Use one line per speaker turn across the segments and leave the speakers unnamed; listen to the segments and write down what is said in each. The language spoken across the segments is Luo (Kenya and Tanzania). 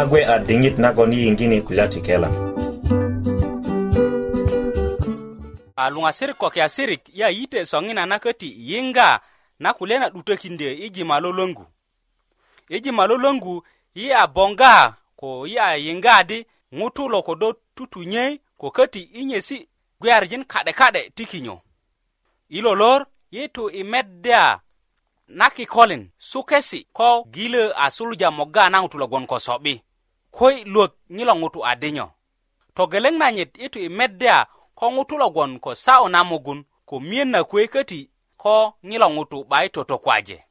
nagwe a dingit nagoni yingini kulati kela
a lunga sirik ko ke asirik ya ite songina na kati yinga na kulena dutekinde iji malolongu iji malolongu yi a bonga ko yi a yinga di ngutulo ko do tutunye ko kati inyesi gwarjin kade kade tikinyo ilolor yetu imedda naki kolin sukesi ko gile asulja moga na ngutulo gon ko sobi koi luoth nyilo ngutu adinyo to geleng na nyit itu imedda ko ngutu logon ko sao namugun ko mien na kwe kati ko nyilo ngutu bai toto kwaje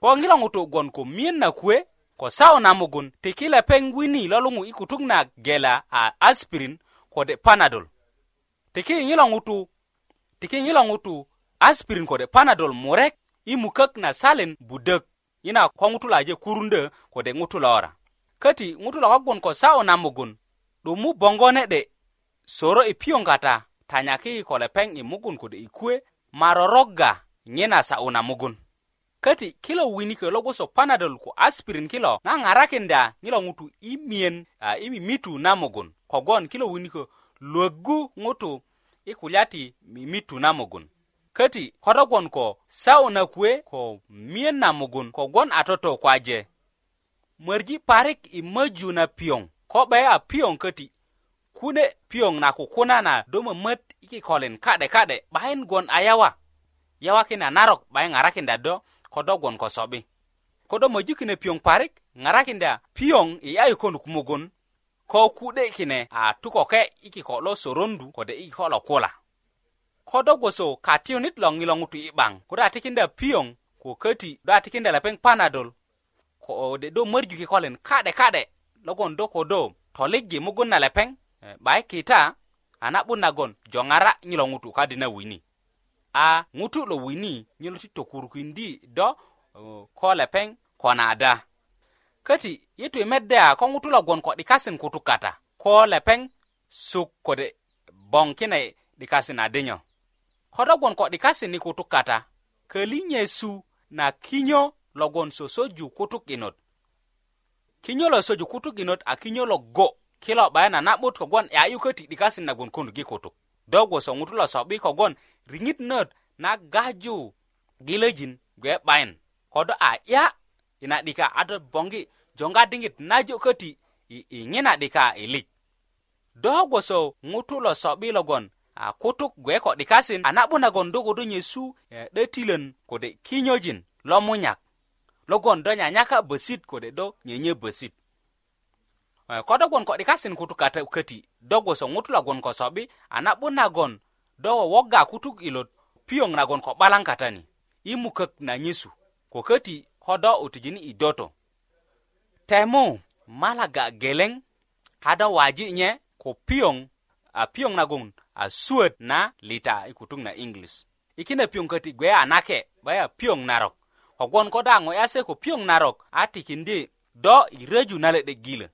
ko nyilo ngutu gon ko mien na kwe ko sao namugun tikile pengwini lolungu ikutung na gela a aspirin kode panadol tiki nyilo ngutu tiki nyilo ngutu aspirin kode panadol murek imukak na salen budak ina ko ngutu laje kurunde kode ngutu lora la köti ŋutu lo kogun ko sa'yu na mugun 'dumu bongo ne'de soro i piyoŋ kata tanyaki i ko lepeŋ i mugun kode i kuwe ma rorogga nyena sa'yu na mugun köti kilo winikö lo gboso panadol ko aspirin kilo ŋaŋarakinda ŋilo ŋutu i miyen i mimitu na mugun kogon kilo winikö luöggu ŋutu i kulya ti mimitu na mugun köti ko rogwon ko sa'yu na kuwe ko miyen na mugun kogwon a toto kwaje mwerji parik i möju na piöŋ ko 'be a piöŋ köti kune piöŋ na kukuna na do mömöt i kikolin ka'de ka'de 'bayin gwon a yawa yawa kine a narok 'bayin ŋarakinda do ko do gwon ko so'bi ko do möju kine piöŋ parik ŋarakinda piöŋ i a yi konuk mugun ko ku'de kine a tukoke i kiko lo sorondu kode i kiko lo kula ko do gwoso katiyunit lo ŋilo ŋutu i 'baŋ kodo a tikinda piöŋ ko köti do a tikinda lepeŋ panadol kode do mörju kikolin kade kade logon do kodo toliggi mugun na lepeŋ eh, bai kita a na'but nagon joŋara nyilo ŋutu kadi na wini a ŋutu lo wini nyilo ti tokurukindi do eh, ko lepeŋ ko nada köti yitu i medde a ko ŋutu logon ko 'dikasin kutu kata ko lepeŋ suk kode boŋ kine 'dikasin adinyo ko logon ko 'dikasin i kutu kata köli nyesu na kinyo logon sosoju kutuk inot kinyo lo soju kutuk inot a kinyo lo go kilo bayana na'but kogon e a 'yuköti 'dikasin nagon kondu gi kutuk do gwoso ŋutu lo so'bi kogon riŋit not na gaju gilöjin gwe 'bayin kodo a 'ya ina 'dika a do boŋgi joŋga diŋit najo köti i iŋina 'dika ilik do gwoso ŋutu lo so'bi logon a kutuk gwe ko 'dikasin a na'but nagon do kodo nyesu e, 'dötilön kode kinyojin lo munyak logon do nyanyaka besit kode do nyenye besit eh, ko do gwon ko di kasin kutu kata kati do gwoso ŋutu lo gwon ko sobi a na'but nagon do wowogga kutuk ilot piyoŋ nagon ko 'balaŋ katani i mukök na nyisu ko köti ko do utujini i doto temu malaga geleŋ a do waji nye ko piyoŋ a piyoŋ nagon a suwöt na lita i kutuk na inglis i kine piyoŋ köti gwe a nake baya piyoŋ narok kogwon ko da ŋo yase ko piyoŋ narok a tikindi do i röju na le'de gilö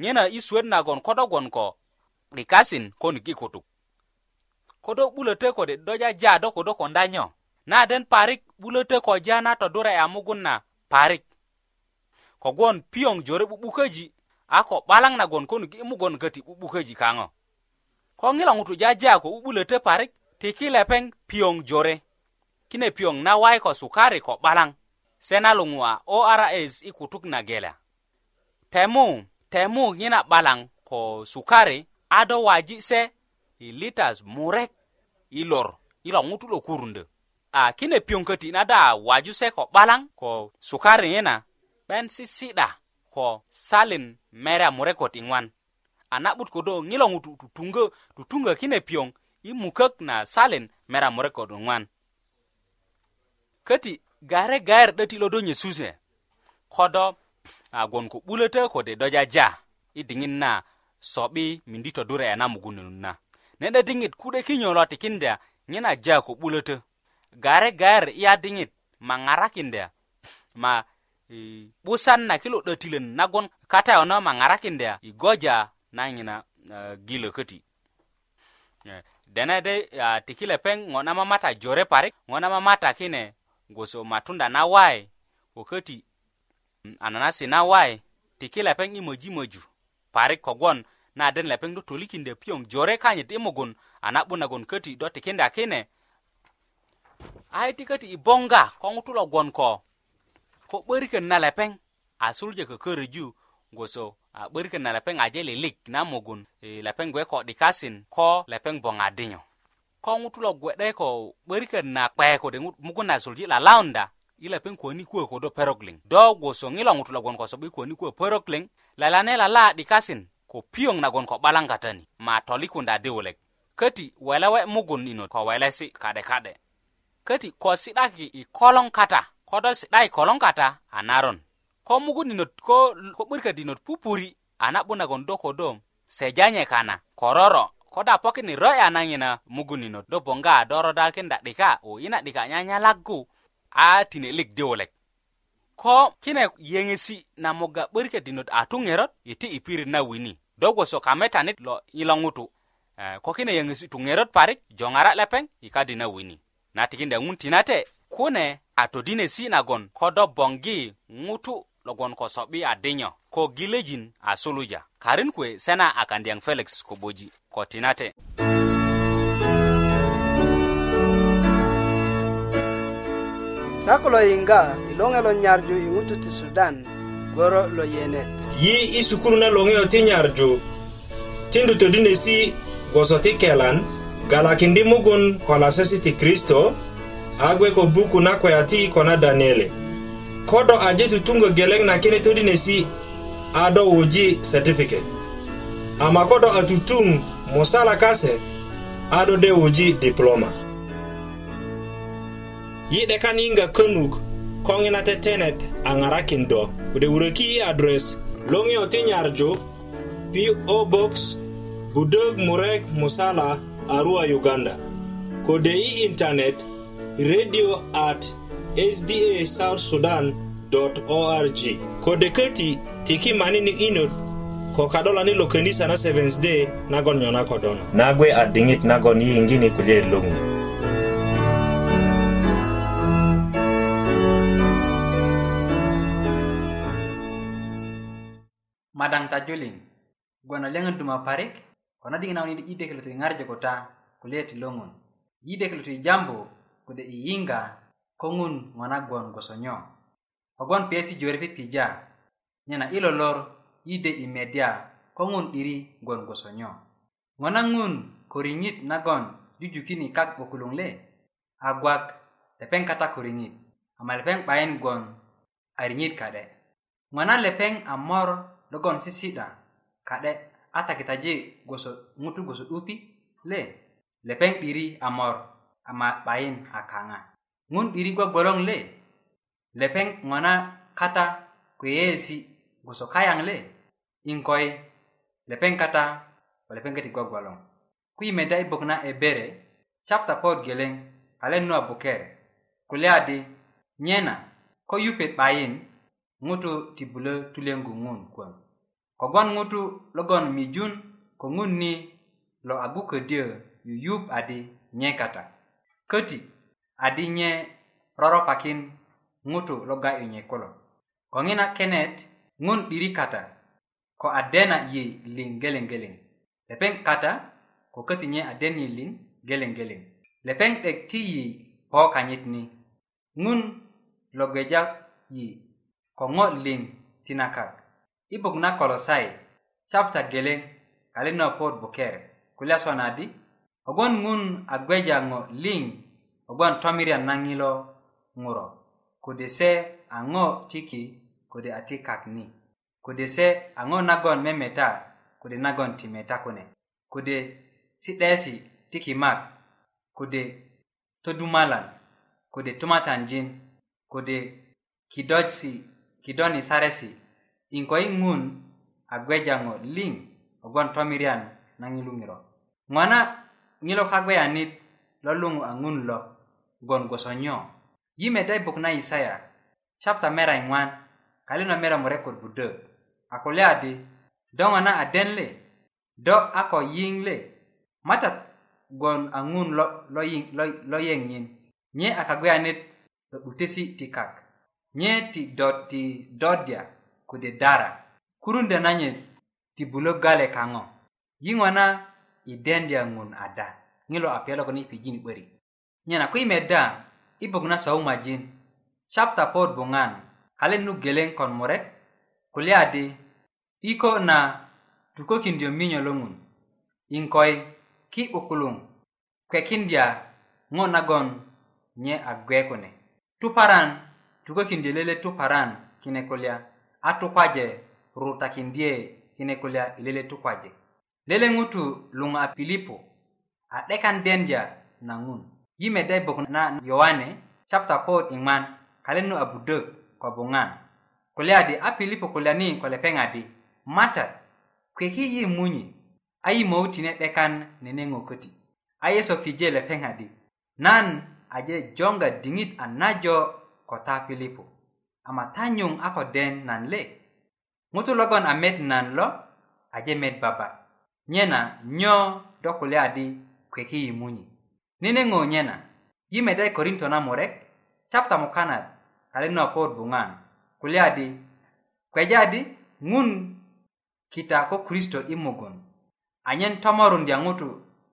nyena i suwet nagon ko do gwon ko 'dikasin kon gi kutuk ko do 'bulötö kode do jaja do ko do konda nyo na den parik 'bulötö ko ja na todura'ya mugun na parik kogwon piyoŋ jore 'bu'bukäji a ko 'balaŋ nagon kon gi mugon köti 'bu'bukäji kaŋo ko ŋilo ŋutu jaja ko 'bu'bulötö parik tiki lepeŋ piyoŋ jore kine piyoŋ na way ko sukari ko 'balaŋ se na luŋuwa ors i kutuk na gela temu temu ŋina 'balaŋ ko sukari a do waji se i litas murek i lor i lo ŋutu lo kurundö a kine piyoŋ köti na da waju se ko 'balaŋ ko sukari ŋina 'ben sisi'da ko salin mere a murekot i ŋwan a na'but kodo ŋilo ŋutu tutuŋgö tutuŋgö kine piyoŋ i mukök na salin mera murekot i ŋwan köti gare gayer 'döti lo do nyesuse kodo a gwon ko 'bulötö kode do jaja i diŋit na so'bi mindi todure yana mugunun na ne'de diŋit ku'de kinyo lo tikindya nyena ja ko 'bulötö gare gayer iya diŋit ma ŋarakindya ma 'busan na kilo 'dötilön nagon kata yono ma ŋarakindya i goja na nyina uh, e, gilö köti e, dene de uh, tiki lepeŋ ŋo na mamata jore parik ŋo na mamata kine goso matunda na waye wokäti mm, ananasi na waye tiki lepeŋ i möji möju parik kogwon na den lepeŋ do tolikindö piyoŋ jore kanyit i mugun a na'but nagon köti do tikinda kine ai ti köti i boŋga ko ŋutu logwon ko ko 'börikön na lepeŋ a sulja kököröju goso a 'börikön na lepeŋ aje lilik na mugun e, lepeŋ gbe ko 'dikasin ko lepeŋ boŋ adinyo ko ŋutu lo gwe'de ko 'börikön na kpe kode mugun na suluji lalaunda i lepeŋ koni kuwö ko do perok liŋ do gwosoŋi lo ŋutu logon ko sobi koni kuwö perok liŋ lalane lala'dikasin ko piyoŋ nagon ko 'balaŋgatani ma tolikunda di wulek köti welewe mugun inot ko welesi ka'de ka'de köti ko si'daki i koloŋ kata ko do si'da i koloŋ kata a naron ko mugun inot ko 'börikät inot pupuri a na'but nagon do ko do sejanye kana kororo' koda pokini roya nangina mugunino do bonga doro dalkin da dika o ina dika nyanya laggu a tine lik diwolek ko kine yengesi na moga burke dinot atungerot iti ipiri na wini dogoso kametanit lo ilongutu eh, ko kine yengesi tungerot parik jongara lepeng ika dina wini natikinda nguntinate kune atodinesi nagon kodo bongi ngutu logon ko so'bi a dinyo ko gilejin a suluja karin kwe sena a kandiyang felix koboji ko tinate
sako lo yinga i loŋe lo nyarju i ŋutu ti sudan goro lo yenet
yi i sukuru na loŋeyo ti nyarju tindu todinesi gwoso ti kelan galakindi mugun ko lasesi ti kristo a gwe ko buku na kwe a ti i kona daniele kodo aje tutungo geleng na kene todinesi nesi ado woji certificate ama kodo atutung mosala kase ado de woji diploma yi'de kan yinga könuk ko ŋina tetenet a ŋarakin do kode wuröki i adres loŋiyo ti nyarju p.o box budog murek musala arua uganda kode i intanet radio at sda south sudan org kode keti tiki mani ni inot ko kadolani lo kenisa na seventh day nagon nyona kodono nagwe a diŋit nagon yiyiŋgini kulye luŋu
madaŋ ta juliŋ gwon a leŋön duma parik ko na diŋit na kunini i dekilut yi ŋarju kuta kulye ti loŋun i dekilut yi jambu kode i yiŋga ko ŋun ŋo nagon gboso nyo kogwon piyesi jore pipija nyena ilo lor yide i media ko ŋun 'diri gwon gboso nyo ŋo na ŋun ko riŋit nagon jujukini kak gbokulung le a gwak lepeŋ kata ko riŋit ama lepeŋ 'bayin gwon a riŋit ka'de ŋo na lepeŋ a mor logon sisi'da ka'de a takitaji gboso ŋutu gboso 'dupi le lepeŋ 'diri a mor ama 'bayin a kaŋa ŋun 'diriko gboloŋ le lepeŋ ŋo na kata kweyeesi gwoso kayaŋ le inkoi lepeŋ kata ko lepeŋgeti gbogboloŋ ku i meda i bok na ebere chapta pot geleŋ a len nu a buker kulye adi nyena ko yupet 'bayin ŋutu ti bulö tulyöŋgu ŋun kuwon kogwon ŋutu logon mijun ko ŋun ni lo a gu ködyö yuyup adi nye kata köti adinye roropakin ŋutu lo ga'yunye kulo ko ŋina kenet ŋun 'diri kata ko adena yi liŋ gelengeleŋ lepeŋ kata ko kötinye aden yi liŋ gelengeleŋ lepeŋ 'dek ti yi po kanyit ni ŋun lo gweja yi ko ŋo liŋ tinakak i buk na kolosai chapta geleŋ kalinopot buker kulya sona di kogwon ŋun a gweja ŋo liŋ kogwon tomirian na ŋilo ŋuro kode se a ŋo tiki kode a ti kakni kode se a ŋo nagon memeta kode nagon ti meta kune kode si 'desi ti kimak kode todumalan kode tumatanjin kode kidojsi kidoni saresi in ko yi ŋun a gweja ŋo liŋ kogwon tomirian na ŋilu ŋiro ŋona ŋilo kagweyanit lo luŋu a ŋun lo gon gwoso nyo yi meda i buk na isaya capta mera i ŋwan kalino mera mure kur budö a kulya di doŋo na a den li do a ko yiŋ li mata gon a ŋun lo, lo, lo, lo yeŋ yin nye a kagwyanit lo 'dutesi ti kak nye ti do ti dodya kode dara kurunda nanye ti bulö gale kaŋo yiŋo na i dendya ŋun ada ŋilo a pelogon i pijini 'börik nyena ku i meda i bok na soumajin capta pot buŋan kalet nu geleŋ kon murek kulya di iko na tukökindyö minyo lo ŋun yin koy ki 'bukuluŋ kwekindya ŋo nagon nye a gwe kune tuparan tukökindyö lele tuparan kine kulya a tukwaje rurutakindye kine kulya i lele tukwaje lele ŋutu luŋ a pilipo a 'dekan dendya na ŋun yi meda i bok na yohane chapta pot i ŋman kalen nu a budök ko buŋan kulye adi a pilipo kulya ni ko lepeŋ adi mata kweki yi munyi a yimou tine 'dekan neneŋo köti a yesu kije lepeŋ adi nan aje jonga diŋit a najo ko ta pilipo ama tanyuŋ a ko den nan le ŋutu logon a met nan lo aje met baba nyena nyo do kulya adi kweki yi munyi nene ng'o nyena yi mede korinto namurek chapta mukanat alin no pod bung'an kuli adi kweja adi ng'un kita ko kristo imugun anyen tomorundia ŋutu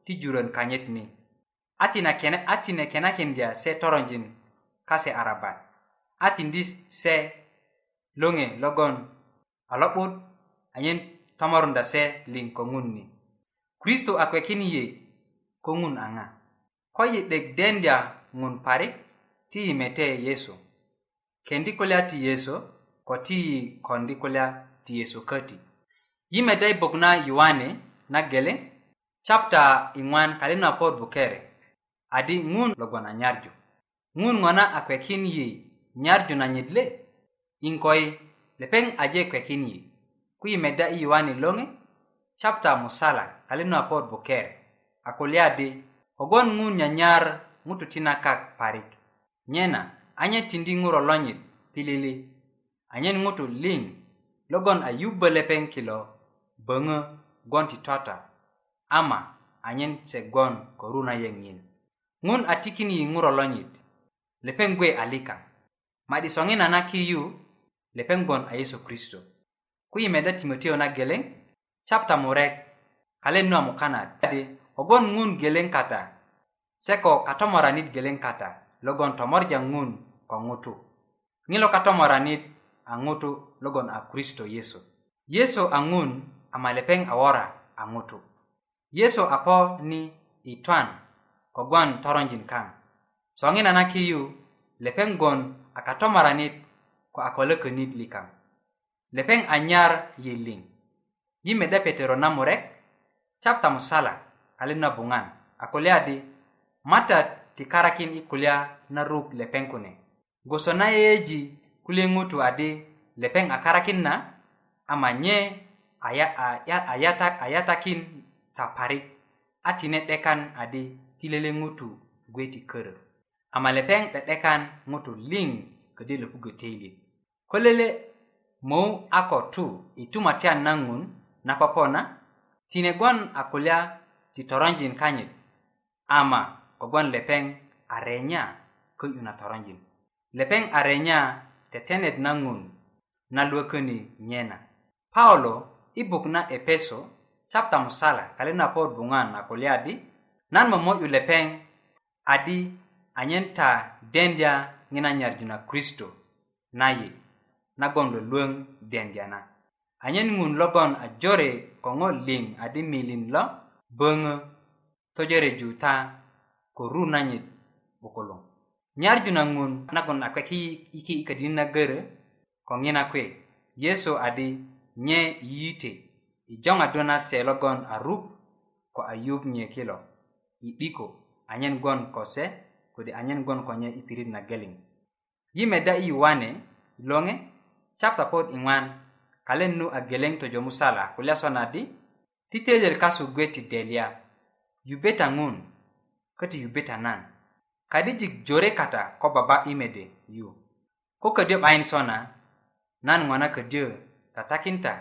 ti juron kanyit ni atina kene atine kenakindia se toronjin kase arabat atindi se loŋe logon a lo'but anyen tomorunda se liŋ ko ŋun ni kristo akwekin yie ko ŋun a ŋa' 'dek dendya ŋun pare ti mete yesu kendi kulya ti yeso ko ti yi kondi kulya ti yesu köti yimede i buk na yuwani na geleŋ chapta iŋwan kaliŋ na bukere adi ŋun logon nyarju ŋun ŋo na a kwekin yi nyarju nanyit le iŋkoyi lepeŋ aje kwekin yi ku yimeda i yuwani loŋe chapta musala kaliŋ na bukere a kulya di kogwon ŋun nyanyar ŋutu ti nakak parik nyena anye tindi ŋuro lonyit pilili anyen ŋutu liŋ logon ayubö lepeŋ kilo böŋö gwon ti tota ama anyen segon koru na yeŋin ŋun a tikin yi ŋuro lonyit lepeŋ gwe alika ma'di soŋina na kiyu lepeŋ gwon a yesu kristo ku yi meda timoteo na geleŋ chapta murek kalen nu a mukanad kogwon ŋun geleŋ kata se ko katomoranit geleŋ kata logon tomorja ŋun ko ŋutu ŋilo katomoranit a ŋutu logon a kristo yesu yesu a ŋun a malepeŋ a wora a ŋutu yesu a po ni i twan kogwon toronjin kaŋ soŋina na kiyu lepeŋ gon a katomoranit ko a kolökönit likaŋ lepeŋ a nyar yiliŋ yi meda petero na murek chapta musala alin na bungan a kulya di mata ti karakin i kulya na rug lepeŋ kune goso na yeyeji kulye ŋutu adi lepeŋ a karakin na ama nye a yatakin ta parik a tine 'dekan adi ti lele ŋutu gwe ti körö ama lepeŋ 'de'dekan ŋutu liŋ ködi lopugö teilit ko lele mou a ko tu i tumatyan na ŋun na popona tine gwon a kulya ti toronjin kanyit ama kogwon lepeŋ a renya könyu na toronjin lepeŋ a renya tetenet na ŋun na lwököni nyena paulo i buk na epeso chapta musala kale na pot buŋan a kulya di nan momo'yu lepeŋ adi anyen ta dendya ŋina nyarju na kristo nayi nagon lo lwöŋ dendya na anyen ŋun logon a jore ko ŋo liŋ adi milin lo böŋö tojore juta ko ru nanyit 'bukuluŋ nyarju na ŋun nagon a kpeki iki i kadini na görö ko ŋina kuwe yesu adi nye yiyite i joŋadu na se logon a rup ko ayup nye kilo i 'diko anyen gon ko se kode anyen gon ko nye i pirit na geliŋ yi meda i yuwane loŋe chapta pot iŋwan kalen nu a geleŋ tojo musala kulya sona di titeeler kasu gwe ti delya yubeta ŋun köti yubeta nan kadijik jore kata ko baba i mede yu ko ködyö 'bayin sona nan ŋona ködyö tatakinta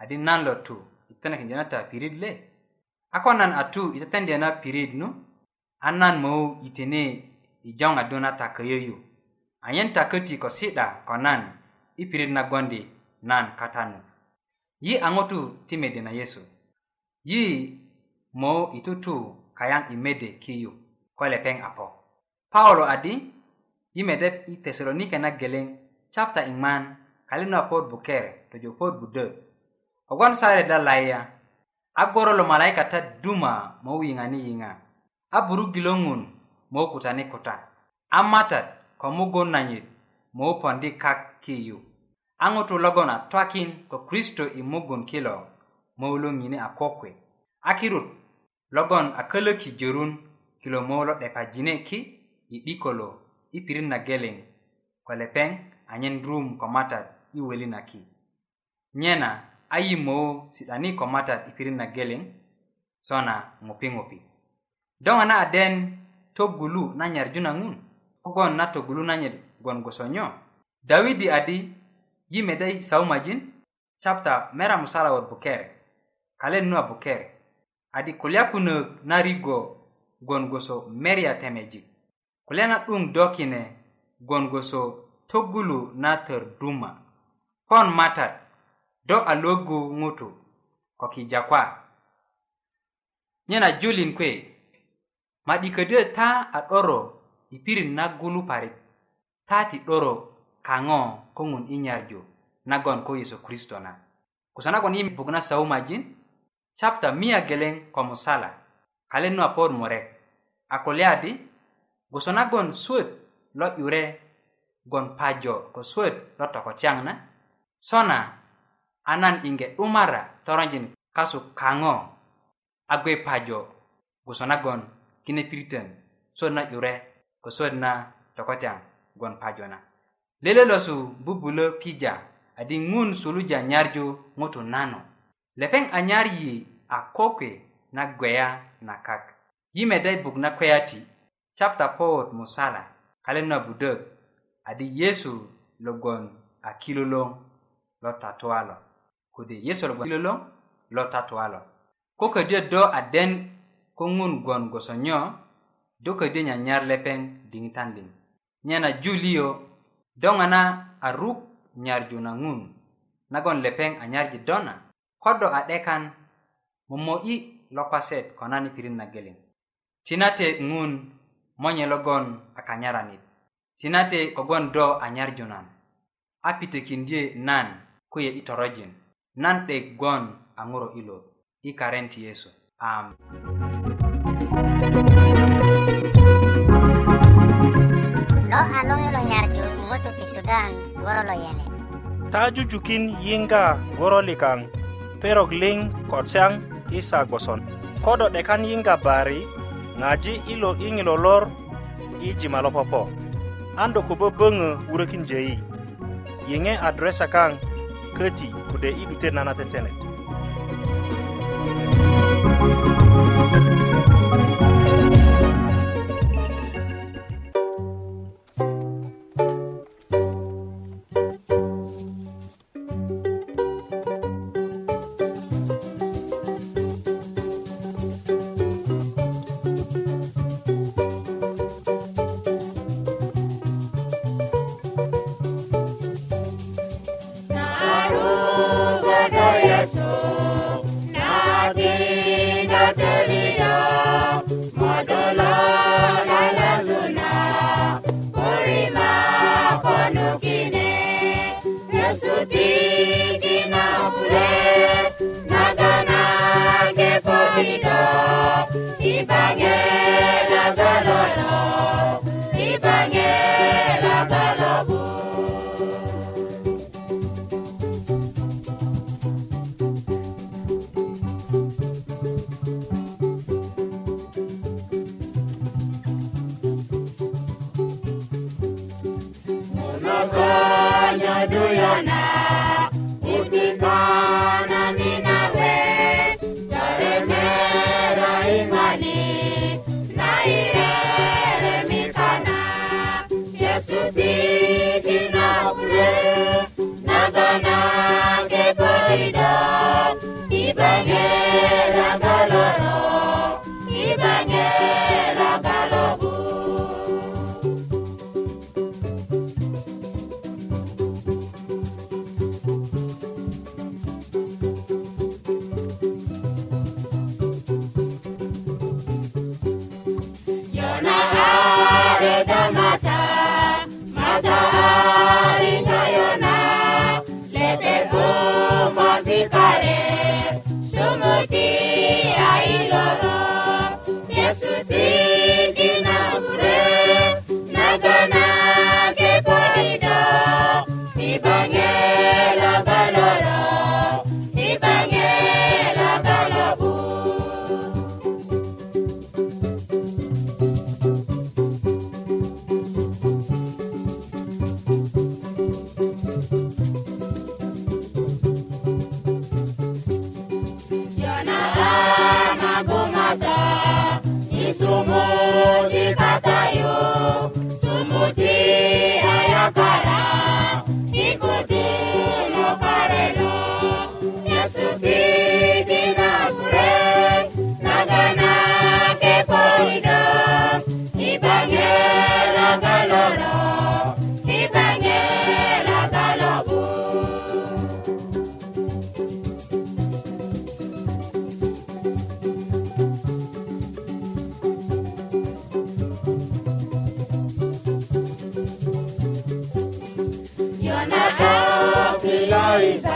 adi nan lo tu i tetenekindyö na ta pirit le a ko nan a tu i tetendyö na pirit nu a nan mou itene i joŋadu na ta köyöyu anyen ta köti ko si'da ko nan i pirit nagondi nan katanu yi a ŋutu ti mede na yesu yi mo itutu kayan i mede kiyu ko lepeŋ a po paulo adi yi mede i tesalonike na geleŋ capta iŋman kalinu a pot buker tojo pot budö kogwon saret lalayya a goro lo malaika ta duma mo yiŋani yiŋa a burugilo ŋun mo kutani kuta a matat ko mugun nanyit mo pondi kak kiyu a ŋutu logon a twakin ko kristo i mugun kilo moulo ŋine a kokwe a kirut logon a kölöki jörun kilo moulo 'depajine ki i 'dikolo i pirit na geleŋ ko lepeŋ anyen rum ko matat i weli na ki nyena a yimowo si'dani ko matat i pirit na geleŋ sona ŋupi ŋupi do ŋona a den togulu na nyarju na ŋun kogon na togulu na nyet gwon gwoso nyo dawidi adi yi meda i saumajin chapta mera musala wot bukere kalen nu abuker adi kulyapunök na rigo gwon goso merya temejik kulya na 'duŋ do kine gwon goso togulu na tör duma pon matat do a logu ŋutu ko kija kwa nyena julin kwe ma'diködyö ta a 'doro i pirit na gulu parik ta ti 'doro kaŋo ko ŋun i nyarju nagon ko yesu kristo na kusa nagon i bugu na saumajin chapta mia geleŋ ko musala kalennu a por murek a kulya di goso nagon suwöt lo 'yure gon pajo ko suwöt lo tokotyaŋ na sona a nan inge 'dumara toronjin kasu kaŋo a gwe pajo goso nagon kine piritön suwöt na 'yure ko suwöt na tokotyaŋ gon pajo na lele lo su bubulö pija adi ŋun suluja nyarju ŋutu nano lepeŋ anyar yi a kokwe na gweya na kak yi meda i buk na kweya ti capta powot musala kalen na budök adi yesu logon a kilolon lo tatualo kode yesu logon kilolon lo tatualo ko ködyö do a den ko ŋun gwon goso nyo do ködyö nyanyar lepeŋ diŋitan liŋ nyena juliyo do ŋana aruk nyarju na ŋun nagon lepeŋ anyarji dona kodo a 'dekan momo'yi lo kwaset ko nan i pirit na geleŋ tinate ŋun monye logon a kanyaranit tinate kogwon do anyarju nan a pitekindye nan kuye i torojin nan 'dek gwon a ŋuro i lot i karen ti yesu amen
loha loŋelo nyarju i ŋutu ti sudan woro lo yene
ta jujukin yinga woro likaŋ perogling kod chang isa gboson kodo dekan yinga bari ŋaji ilo iŋilo lor i jima lopopo an do ko böböŋö wurökin jeyi yiŋe adresa kaŋ köti kode i 'dutet na na tetene thank you
Afilai.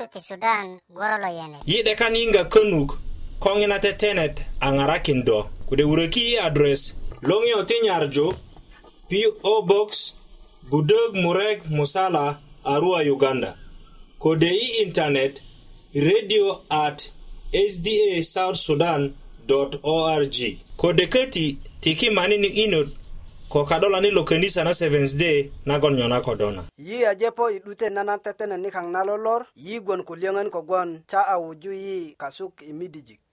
tete ti sudan goro lo yene yi'dekan yiŋga könuk koŋina tetenet a ŋarakin do kode wuröki i adres loŋiyo ti nyarju po box budök murek musala arua uganda kode i intanet radio at sda south sudan org kode köti tiki manini inot kokadola ni lokenisa na seventh day nagon nyo nakodo na
yi ajepo idute nana tetene nikaŋ na lolor yi gwon kulyöŋön kogwon ta a wuju yi kasuk i midijik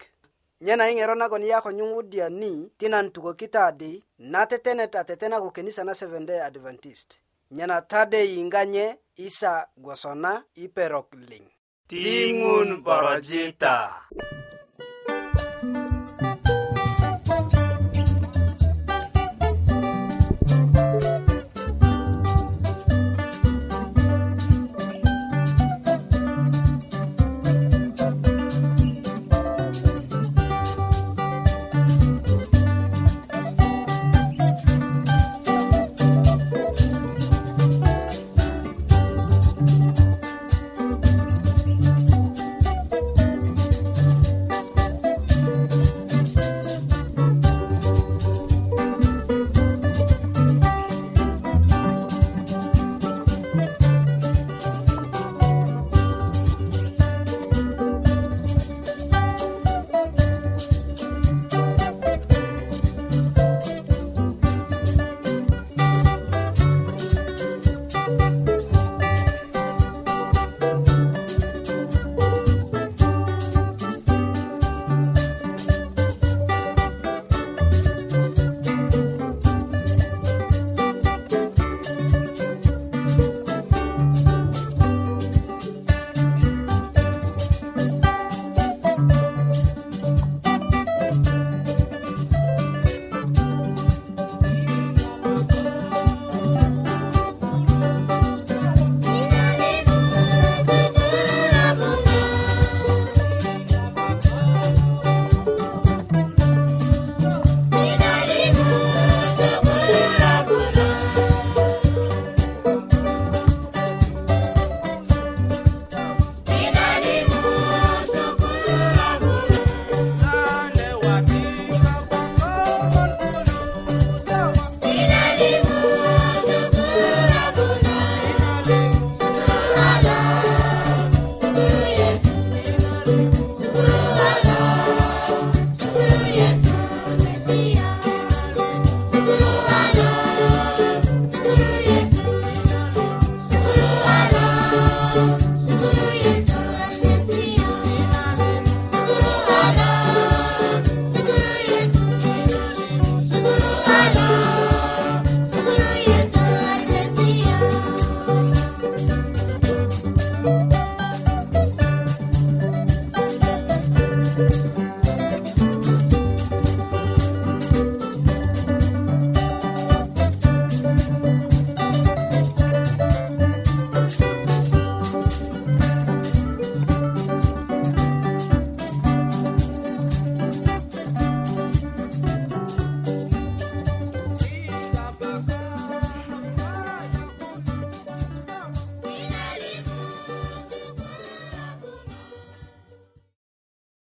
nyena i ŋero nagon yi a ko nyuŋwudya ni ti nan tukökita adi na tetenet a tetena ko kenisa na seventh day adventist nyena tade yiŋga nye isa gwoso na i perok liŋ
tiŋun borojita